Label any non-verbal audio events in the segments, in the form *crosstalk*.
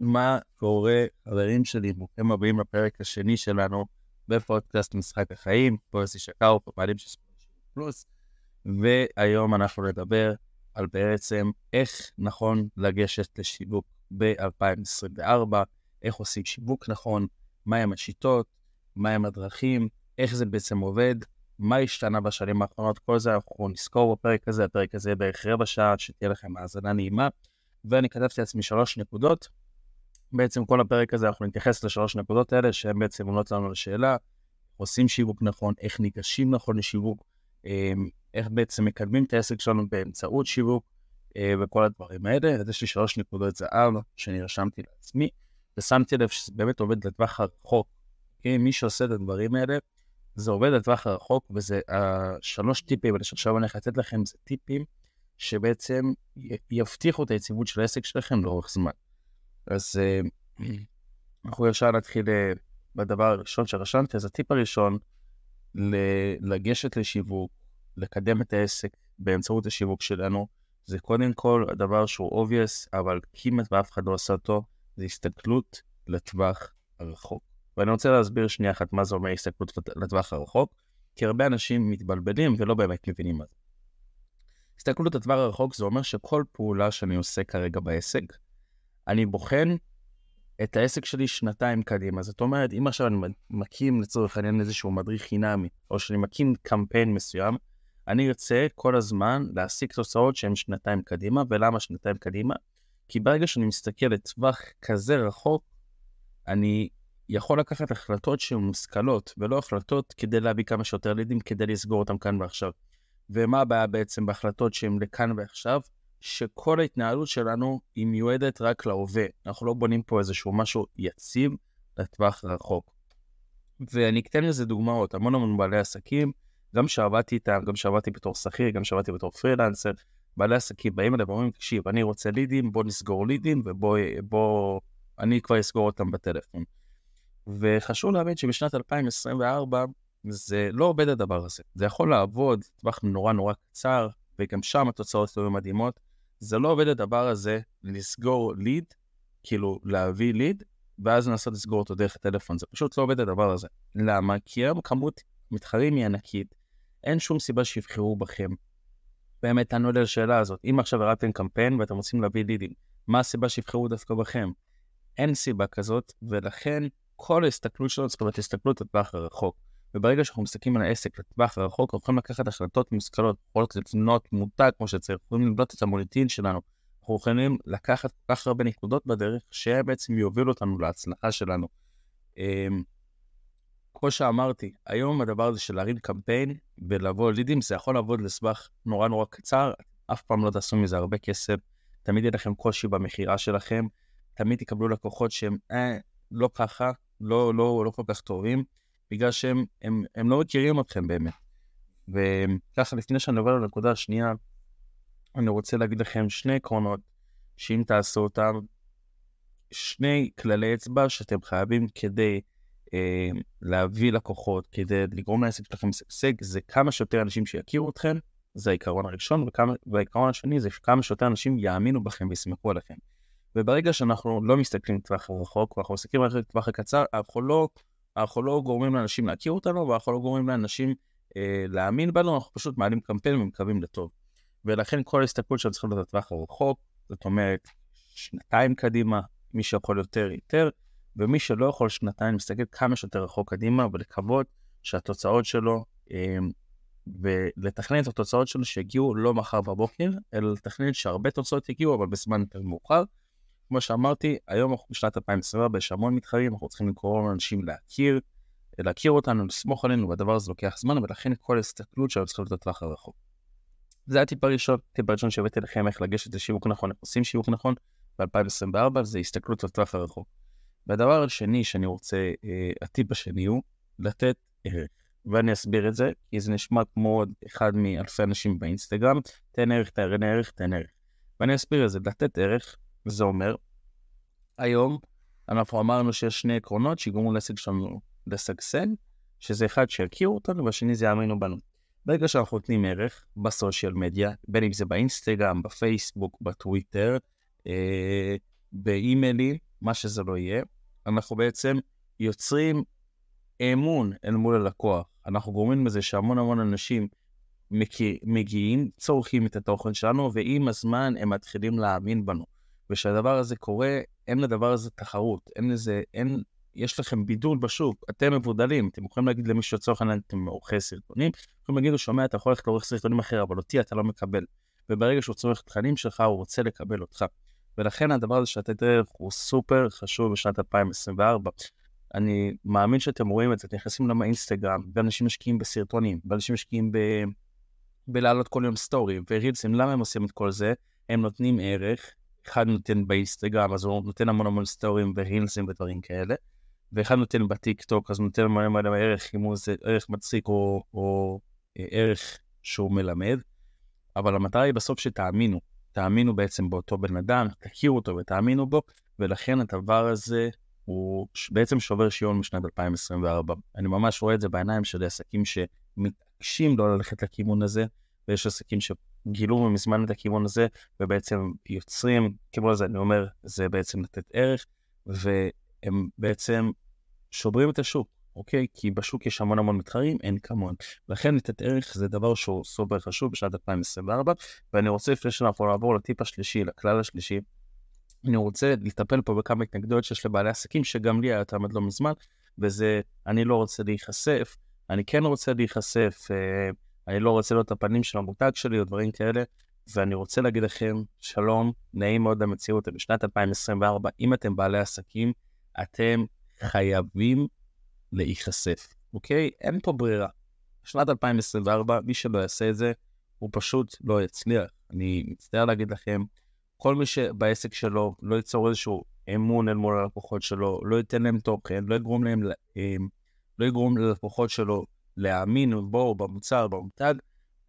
מה קורה, חברים שלי, ברוכים הבאים לפרק השני שלנו בפודקאסט משחק החיים, פה יוסי שקאו, פה פעלים של פלוס, והיום אנחנו נדבר על בעצם איך נכון לגשת לשיווק ב-2024, איך עושים שיווק נכון, מהם השיטות, מהם הדרכים, איך זה בעצם עובד, מה השתנה בשנים האחרונות, כל זה אנחנו נזכור בפרק הזה, הפרק הזה בערך רבע שעה, שתהיה לכם האזנה נעימה. ואני כתבתי לעצמי שלוש נקודות. בעצם כל הפרק הזה אנחנו נתייחס לשלוש נקודות האלה, שהן בעצם עונות לנו לשאלה, עושים שיווק נכון, איך ניגשים נכון לשיווק, אמ, איך בעצם מקדמים את העסק שלנו באמצעות שיווק, אה, וכל הדברים האלה. אז יש לי שלוש נקודות זהב שאני רשמתי לעצמי, ושמתי לב שזה באמת עובד לטווח הרחוק. כי מי שעושה את הדברים האלה, זה עובד לטווח הרחוק, וזה השלוש טיפים האלה שעכשיו אני הולך לתת לכם, זה טיפים שבעצם יבטיחו את היציבות של העסק שלכם לאורך זמן. אז אה, אנחנו ישר נתחיל אה, בדבר הראשון שרשמתי, אז הטיפ הראשון, לגשת לשיווק, לקדם את העסק באמצעות השיווק שלנו, זה קודם כל הדבר שהוא obvious, אבל כמעט ואף אחד לא עושה אותו, זה הסתכלות לטווח הרחוק. ואני רוצה להסביר שנייה אחת מה זה אומר הסתכלות לטווח הרחוק, כי הרבה אנשים מתבלבלים ולא באמת מבינים מה זה. הסתכלות לטווח הרחוק זה אומר שכל פעולה שאני עושה כרגע בעסק, אני בוחן את העסק שלי שנתיים קדימה. זאת אומרת, אם עכשיו אני מקים לצורך העניין איזשהו מדריך חינמי, או שאני מקים קמפיין מסוים, אני ארצה כל הזמן להשיג תוצאות שהן שנתיים קדימה, ולמה שנתיים קדימה? כי ברגע שאני מסתכל לטווח כזה רחוק, אני יכול לקחת החלטות שהן מושכלות, ולא החלטות כדי להביא כמה שיותר לידים, כדי לסגור אותם כאן ועכשיו. ומה הבעיה בעצם בהחלטות שהן לכאן ועכשיו? שכל ההתנהלות שלנו היא מיועדת רק להווה. אנחנו לא בונים פה איזשהו משהו יציב לטווח רחוק. ואני אתן לזה דוגמאות, המון המון בעלי עסקים, גם שעבדתי איתם, גם שעבדתי בתור שכיר, גם שעבדתי בתור פרילנסר, בעלי עסקים באים אליהם ואומרים, תקשיב, אני רוצה לידים, בוא נסגור לידים ובוא, בוא, אני כבר אסגור אותם בטלפון. וחשוב להבין שבשנת 2024 זה לא עובד הדבר הזה. זה יכול לעבוד טווח נורא נורא קצר, וגם שם התוצאות לא מדהימות. זה לא עובד הדבר הזה לסגור ליד, כאילו להביא ליד, ואז לנסות לסגור אותו דרך הטלפון. זה פשוט לא עובד הדבר הזה. למה? כי היום כמות מתחרים היא ענקית, אין שום סיבה שיבחרו בכם. באמת, תענו לי על השאלה הזאת. אם עכשיו הרדתם קמפיין ואתם רוצים להביא לידים, מה הסיבה שיבחרו דווקא בכם? אין סיבה כזאת, ולכן כל ההסתכלות שלנו צריכה להיות הסתכלות לטווח הרחוק. וברגע שאנחנו מסתכלים על העסק לטווח הרחוק, אנחנו יכולים לקחת החלטות מושכלות, יכולות לבנות מותג כמו שצריך, יכולים לבנות את המוניטין שלנו. אנחנו יכולים לקחת כל כך הרבה נקודות בדרך, שבעצם יובילו אותנו להצלחה שלנו. אמ, כמו שאמרתי, היום הדבר הזה של להרים קמפיין ולבוא לידים, זה יכול לעבוד לסבך נורא נורא קצר, אף פעם לא תעשו מזה הרבה כסף, תמיד יהיה לכם קושי במכירה שלכם, תמיד תקבלו לקוחות שהם אה, לא ככה, לא, לא, לא כל כך טובים, בגלל שהם הם, הם לא מכירים אתכם באמת. וככה, לפני שאני עובר לנקודה השנייה, אני רוצה להגיד לכם שני עקרונות, שאם תעשו אותם, שני כללי אצבע שאתם חייבים כדי אה, להביא לקוחות, כדי לגרום לעסק שלכם לשגשג, זה כמה שיותר אנשים שיכירו אתכם, זה העיקרון הראשון, וכמה, והעיקרון השני זה כמה שיותר אנשים יאמינו בכם ויסמכו עליכם. וברגע שאנחנו לא מסתכלים לטווח הרחוק, ואנחנו מסתכלים רק לטווח הקצר, אנחנו לא, אנחנו לא גורמים לאנשים להכיר אותנו, ואנחנו לא גורמים לאנשים אה, להאמין בנו, אנחנו פשוט מעלים קמפיין ומקווים לטוב. ולכן כל ההסתכלות שלנו צריכה להיות לטווח הרחוק, זאת אומרת, שנתיים קדימה, מי שיכול יותר, יותר, ומי שלא יכול שנתיים, מסתכל כמה שיותר רחוק קדימה, ולקוות שהתוצאות שלו, אה, ולתכנן את התוצאות שלו שיגיעו לא מחר בבוקר, אלא לתכנן שהרבה תוצאות יגיעו, אבל בזמן יותר מאוחר. כמו שאמרתי, היום אנחנו בשנת 2024, יש המון מתחרים, אנחנו צריכים לקרוא לאנשים להכיר, להכיר אותנו, לסמוך עלינו, והדבר הזה לוקח זמן, ולכן כל הסתכלות שלנו צריכה להיות לטווח הרחוק. זה הטיפ הראשון, הטיפ הראשון שהבאתי לכם איך לגשת לשיווק נכון, איך עושים שיווק נכון ב-2024, זה הסתכלות לטווח הרחוק. והדבר השני שאני רוצה, אה, הטיפ השני הוא לתת ערך. ואני אסביר את זה, כי זה נשמע כמו עוד אחד מאלפי אנשים באינסטגרם, תן ערך, תן ערך, תן ערך. ואני אסביר את זה, לתת ערך וזה אומר, היום אנחנו אמרנו שיש שני עקרונות שיגרמו לעסק שלנו לשגשג, שזה אחד שיכירו אותנו והשני זה יאמינו בנו. ברגע שאנחנו נותנים ערך בסושיאל מדיה, בין אם זה באינסטגרם, בפייסבוק, בטוויטר, אה, באימיילים, מה שזה לא יהיה, אנחנו בעצם יוצרים אמון אל מול הלקוח. אנחנו גורמים לזה שהמון המון אנשים מגיעים, צורכים את התוכן שלנו, ועם הזמן הם מתחילים להאמין בנו. וכשהדבר הזה קורה, אין לדבר הזה תחרות, אין לזה, אין, יש לכם בידול בשוק, אתם מבודלים, אתם יכולים להגיד למישהו לצורך העניין, אתם עורכי סרטונים, יכולים להגיד לו, שומע, אתה יכול ללכת לעורך סרטונים אחר, אבל אותי אתה לא מקבל. וברגע שהוא צורך תכנים שלך, הוא רוצה לקבל אותך. ולכן הדבר הזה של לתת הוא סופר חשוב בשנת 2024. אני מאמין שאתם רואים את זה, אתם נכנסים לאינסטגרם, ואנשים משקיעים בסרטונים, ואנשים משקיעים ב... בלהעלות כל יום סטורי ורילסים, למה הם עושים את כל זה? הם נותנים ערך, אחד נותן באינסטגרם, אז הוא נותן המון המון סטורים ורילסים ודברים כאלה, ואחד נותן בטיק טוק, אז הוא נותן מלא מלא ערך, אם הוא זה ערך מצחיק או, או אה, ערך שהוא מלמד, אבל המטרה היא בסוף שתאמינו, תאמינו בעצם באותו בן אדם, תכירו אותו ותאמינו בו, ולכן הדבר הזה הוא בעצם שובר שיון משנת 2024. אני ממש רואה את זה בעיניים של עסקים שמתעקשים לא ללכת לכיוון הזה, ויש עסקים שגילו מזמן את הכיוון הזה, ובעצם יוצרים, כמו זה אני אומר, זה בעצם לתת ערך, והם בעצם שוברים את השוק. אוקיי? כי בשוק יש המון המון מתחרים, אין כמון. לכן לתת ערך זה דבר שהוא סופר חשוב בשנת 2024, ואני רוצה לפני שאנחנו נעבור לטיפ השלישי, לכלל השלישי, אני רוצה לטפל פה בכמה התנגדויות שיש לבעלי עסקים, שגם לי היה עד לא מזמן, וזה, אני לא רוצה להיחשף, אני כן רוצה להיחשף, אה, אני לא רוצה להיות הפנים של המותג שלי או דברים כאלה, ואני רוצה להגיד לכם, שלום, נעים מאוד למציאות, בשנת 2024, אם אתם בעלי עסקים, אתם חייבים להיחשף, אוקיי? אין פה ברירה. שנת 2024, מי שלא יעשה את זה, הוא פשוט לא יצליח. אני מצטער להגיד לכם, כל מי שבעסק שלו לא ייצור איזשהו אמון אל מול הלקוחות שלו, לא ייתן להם תוכן, לא יגרום להם, לא יגרום ללקוחות שלו להאמין בו, במוצר, במותג,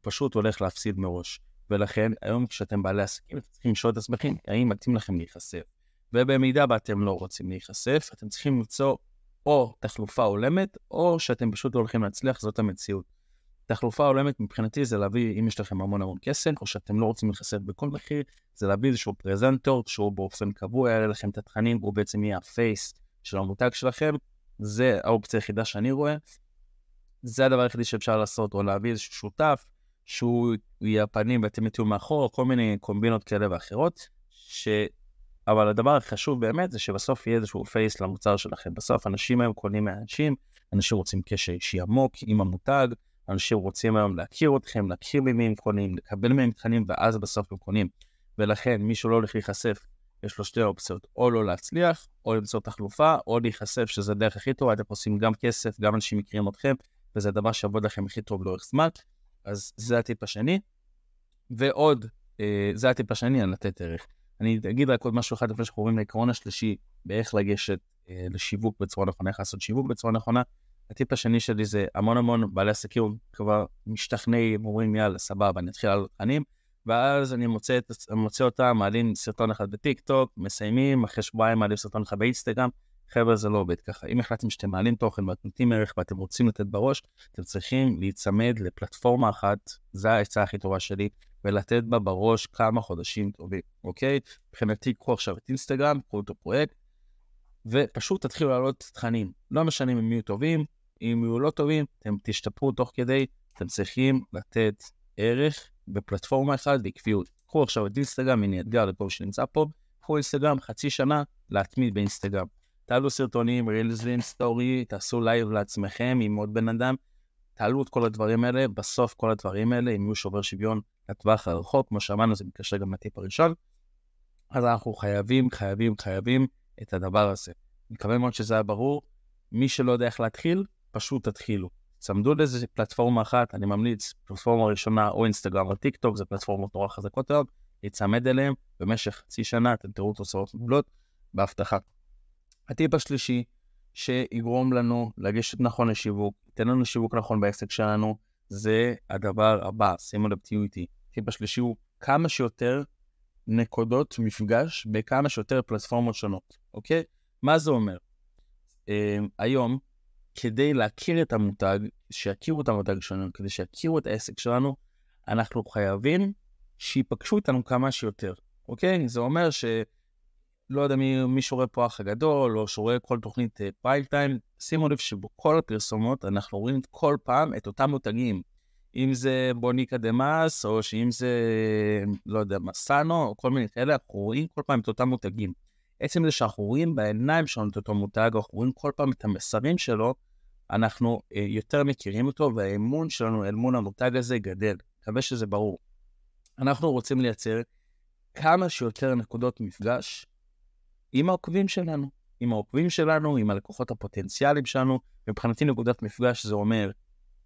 פשוט הולך להפסיד מראש. ולכן, היום כשאתם בעלי עסקים, אתם צריכים לשאול את עצמכם, האם מתאים לכם להיחשף. ובמידה ואתם לא רוצים להיחשף, אתם צריכים למצוא או תחלופה הולמת, או שאתם פשוט לא הולכים להצליח, זאת המציאות. תחלופה הולמת מבחינתי זה להביא, אם יש לכם המון המון כסף, או שאתם לא רוצים להיחשף בכל מחיר, זה להביא איזשהו פרזנטור שהוא באופן קבוע יעלה לכם את התכנים, הוא בעצם יהיה הפייס של המותג שלכם, זה האופציה היחידה שאני רואה. זה הדבר היחידי שאפשר לעשות, או להביא איזשהו שותף, שהוא יהיה הפנים ואתם תהיו מאחור, כל מיני קומבינות כאלה ואחרות, ש... אבל הדבר החשוב באמת זה שבסוף יהיה איזשהו פייס למוצר שלכם. בסוף אנשים היום קונים מאנשים, אנשים רוצים קשר אישי עמוק עם המותג, אנשים רוצים היום להכיר אתכם, להכיר ממי הם קונים, לקבל מהם תכנים, ואז בסוף הם קונים. ולכן מי שלא הולך להיחשף, יש לו שתי אופציות, או לא להצליח, או למצוא תחלופה, או להיחשף, שזה הדרך הכי טובה, אתם עושים גם כסף, גם אנשים מכירים אתכם, וזה הדבר שיעבוד לכם הכי טוב לאורך זמן. אז זה הטיפ השני. ועוד, אה, זה הטיפ השני על לתת ערך. אני אגיד רק עוד משהו אחד לפני עוברים לעקרון השלישי, באיך לגשת אה, לשיווק בצורה נכונה, איך לעשות שיווק בצורה נכונה. הטיפ השני שלי זה המון המון בעלי עסקים כבר משתכנעים, אומרים יאללה סבבה, אני אתחיל לעלות תכנים, ואז אני מוצא, את, מוצא אותם, מעלים סרטון אחד בטיק טוק, מסיימים, אחרי שבועיים מעלים סרטון אחד באינסטגרם, חבר'ה זה לא עובד ככה. אם החלטתם שאתם מעלים תוכן ואתם נותנים ערך ואתם רוצים לתת בראש, אתם צריכים להיצמד לפלטפורמה אחת, זו העצה הכי טובה שלי, ולתת בה בראש כמה חודשים טובים, אוקיי? מבחינתי, קחו עכשיו את אינסטגרם, קחו אותו פרויקט, ופשוט תתחילו לעלות תכנים. לא משנה אם יהיו טובים, אם יהיו לא טובים, אתם תשתפרו תוך כדי, אתם צריכים לתת ערך בפלטפורמה אחת בעקביות. קחו עכשיו את אינסטגרם, הנה אתגר לכל שנמצא פה, קחו אינסטגרם חצי שנה להתמיד באינסטגרם. תעלו סרטונים, רילזים, סטורי, תעשו לייב לעצמכם עם עוד בן אדם, תעלו את כל הדברים האלה, בסוף כל הדברים האלה, הם יהיו שובר שוויון לטווח הרחוק, כמו שאמרנו, זה מתקשר גם לטיפ הראשון, אז אנחנו חייבים, חייבים, חייבים את הדבר הזה. מקווה מאוד שזה היה ברור. מי שלא יודע איך להתחיל, פשוט תתחילו. צמדו לאיזה פלטפורמה אחת, אני ממליץ, פלטפורמה ראשונה או אינסטגרם או טיק טוק, זה פלטפורמות נורא חזקות היום, להיצמד אליהם, במשך חצי שנה אתם תראו תוצאות מעולות בהבטחה. הטיפ השלישי, שיגרום לנו לגשת נכון לשיווק, ייתן לנו שיווק נכון בעסק שלנו, זה הדבר הבא, שימו לב, תהיו איתי. הטיפ השלישי הוא כמה שיותר נקודות מפגש בכמה שיותר פלטפורמות שונות, אוקיי? מה זה אומר? Um, היום, כדי להכיר את המותג, שיכירו את המותג שלנו, כדי שיכירו את העסק שלנו, אנחנו חייבים שיפגשו איתנו כמה שיותר, אוקיי? זה אומר ש... לא יודע מי, מי שרואה פה אח הגדול, או שרואה כל תוכנית פריים טיים, שימו לב שבכל הפרסומות אנחנו רואים כל פעם את אותם מותגים. אם זה בוניקה דה מאס, או שאם זה, לא יודע, מסאנו, או כל מיני כאלה, אנחנו רואים כל פעם את אותם מותגים. עצם זה שאנחנו רואים בעיניים שלנו את אותו מותג, אנחנו רואים כל פעם את המסרים שלו, אנחנו אה, יותר מכירים אותו, והאמון שלנו אל מול המותג הזה גדל. מקווה שזה ברור. אנחנו רוצים לייצר כמה שיותר נקודות מפגש עם העוקבים שלנו, עם העוקבים שלנו, עם הלקוחות הפוטנציאליים שלנו. מבחינתי נקודת מפגש זה אומר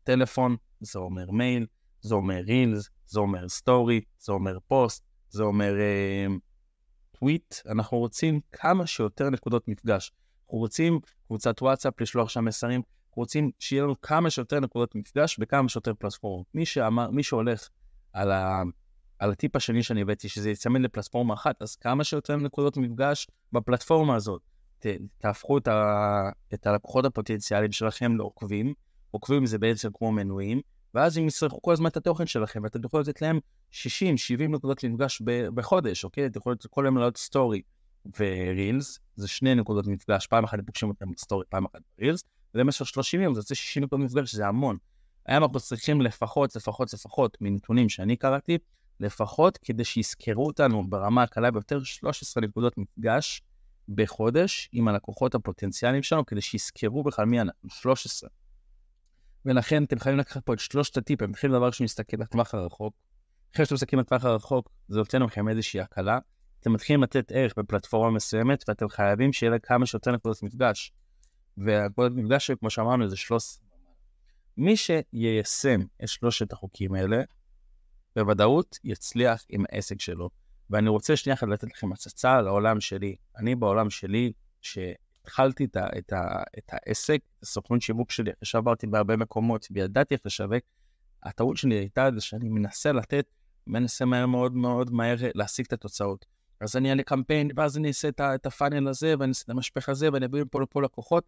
טלפון, זה אומר מייל, זה אומר רילס, זה אומר סטורי, זה אומר פוסט, זה אומר אה, טוויט. אנחנו רוצים כמה שיותר נקודות מפגש. אנחנו רוצים קבוצת וואטסאפ לשלוח שם מסרים, אנחנו רוצים שיהיה לנו כמה שיותר נקודות מפגש בכמה שיותר פלטפורמות. מי מי שהולך על, ה, על הטיפ השני שאני הבאתי, שזה יצמד לפלטפורמה אחת, אז כמה שיותר נקודות מפגש בפלטפורמה הזאת. ת, תהפכו את, ה, את הלקוחות הפוטנציאליים שלכם לעוקבים, עוקבים זה בעצם כמו מנויים, ואז הם יצטרכו כל הזמן את התוכן שלכם, ואתם יכולים לתת להם 60-70 נקודות מפגש בחודש, אוקיי? אתם יכולים כל היום לעלות סטורי ורילס, זה שני נקודות מפגש, פעם אחת פוגשים אותם בסטורי, פעם אחת ברילס, ובמשך 30 יום זה יוצא 60 נקודות מפגש, זה המון. היום אנחנו צריכים לפחות, לפחות, לפחות, מנתונים שאני קראתי, לפחות כדי שיזכרו אותנו ברמה הקלה ביותר 13 נקודות מפגש בחודש עם הלקוחות הפוטנציאליים שלנו, כדי שיזכרו בכלל מי אנחנו, 13. ולכן אתם חייבים לקחת פה את שלושת הטיפים, מתחיל דבר ראשון להסתכל לטווח הרחוק. אחרי שאתם מסתכלים לטווח הרחוק, זה נותן לכם איזושהי הקלה. אתם מתחילים לתת ערך בפלטפורמה מסוימת, ואתם חייבים שיהיה לה כמה שיותר נקודות מפגש. והנקודות מפגש, כמו שאמרנו, זה 13. מי שיישם את שלושת החוקים האלה, בוודאות יצליח עם העסק שלו. ואני רוצה שנייה אחת לתת לכם הצצה לעולם שלי. אני בעולם שלי, שהתחלתי את, ה, את, ה, את העסק, את הסוכנות שיווק שלי, שעברתי בהרבה מקומות וידעתי איך לשווק, הטעות שלי הייתה זה שאני מנסה לתת, מנסה מהר מאוד מאוד מהר להשיג את התוצאות. אז אני אעלה קמפיין, ואז אני אעשה את הפאנל הזה, ואני אעשה את המשפך הזה, ואני אביא מפה לפה לקוחות.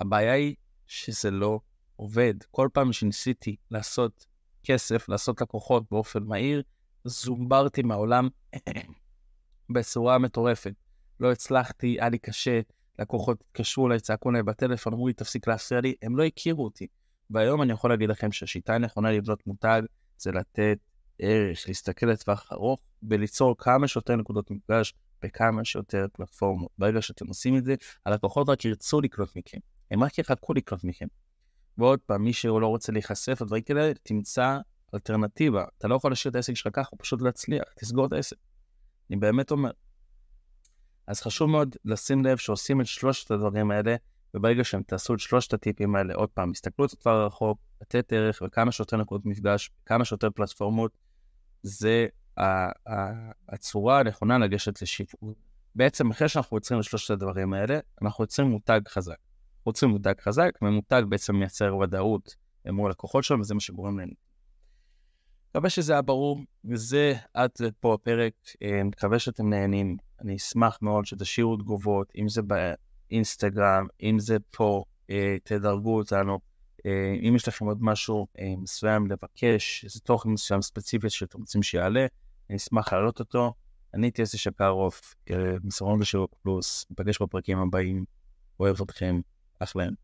הבעיה היא שזה לא עובד. כל פעם שניסיתי לעשות כסף, לעשות לקוחות באופן מהיר, זומברתי מהעולם *clears throat* בצורה מטורפת. לא הצלחתי, היה לי קשה, לקוחות התקשרו אליי, צעקו אליי בטלפון, אמרו לי, תפסיק להפריע לי, הם לא הכירו אותי. והיום אני יכול להגיד לכם שהשיטה הנכונה לבנות מותג זה לתת ערך, להסתכל לטווח ארוך וליצור כמה שיותר נקודות מפגש בכמה שיותר פלטפורמות. ברגע שאתם עושים את זה, הלקוחות רק ירצו לקנות מכם, הם רק יחכו לקנות מכם. ועוד פעם, מי שלא רוצה להיחשף לדברים כאלה, תמצא אלטרנטיבה. אתה לא יכול להשאיר את העסק שלך ככה, פשוט להצליח, תסגור את העסק. אני באמת אומר. אז חשוב מאוד לשים לב שעושים את שלושת הדברים האלה, וברגע שהם תעשו את שלושת הטיפים האלה, עוד פעם, הסתכלות לטווח הרחוק, לתת ערך וכמה שיותר נקודות מפגש, כמה שיותר פלטפורמות, זה הצורה הנכונה לגשת לשיווק. בעצם אחרי שאנחנו יוצרים את שלושת הדברים האלה, אנחנו יוצרים מותג חזק. רוצים מותג חזק, ומותג בעצם מייצר ודאות מול לקוחות שלנו, וזה מה שגורם להם. מקווה שזה היה ברור, וזה עד פה הפרק. אה, מקווה שאתם נהנים. אני אשמח מאוד שתשאירו תגובות, אם זה באינסטגרם, אם זה פה, אה, תדרגו אותנו. אה, אם יש לכם עוד משהו מסוים לבקש, איזה תוכן מסוים ספציפי שאתם רוצים שיעלה, אני אשמח להעלות אותו. אני הייתי שקרוף, מסרון בשירות פלוס, ניפגש בפרקים הבאים, אוהב אתכם. Excellent.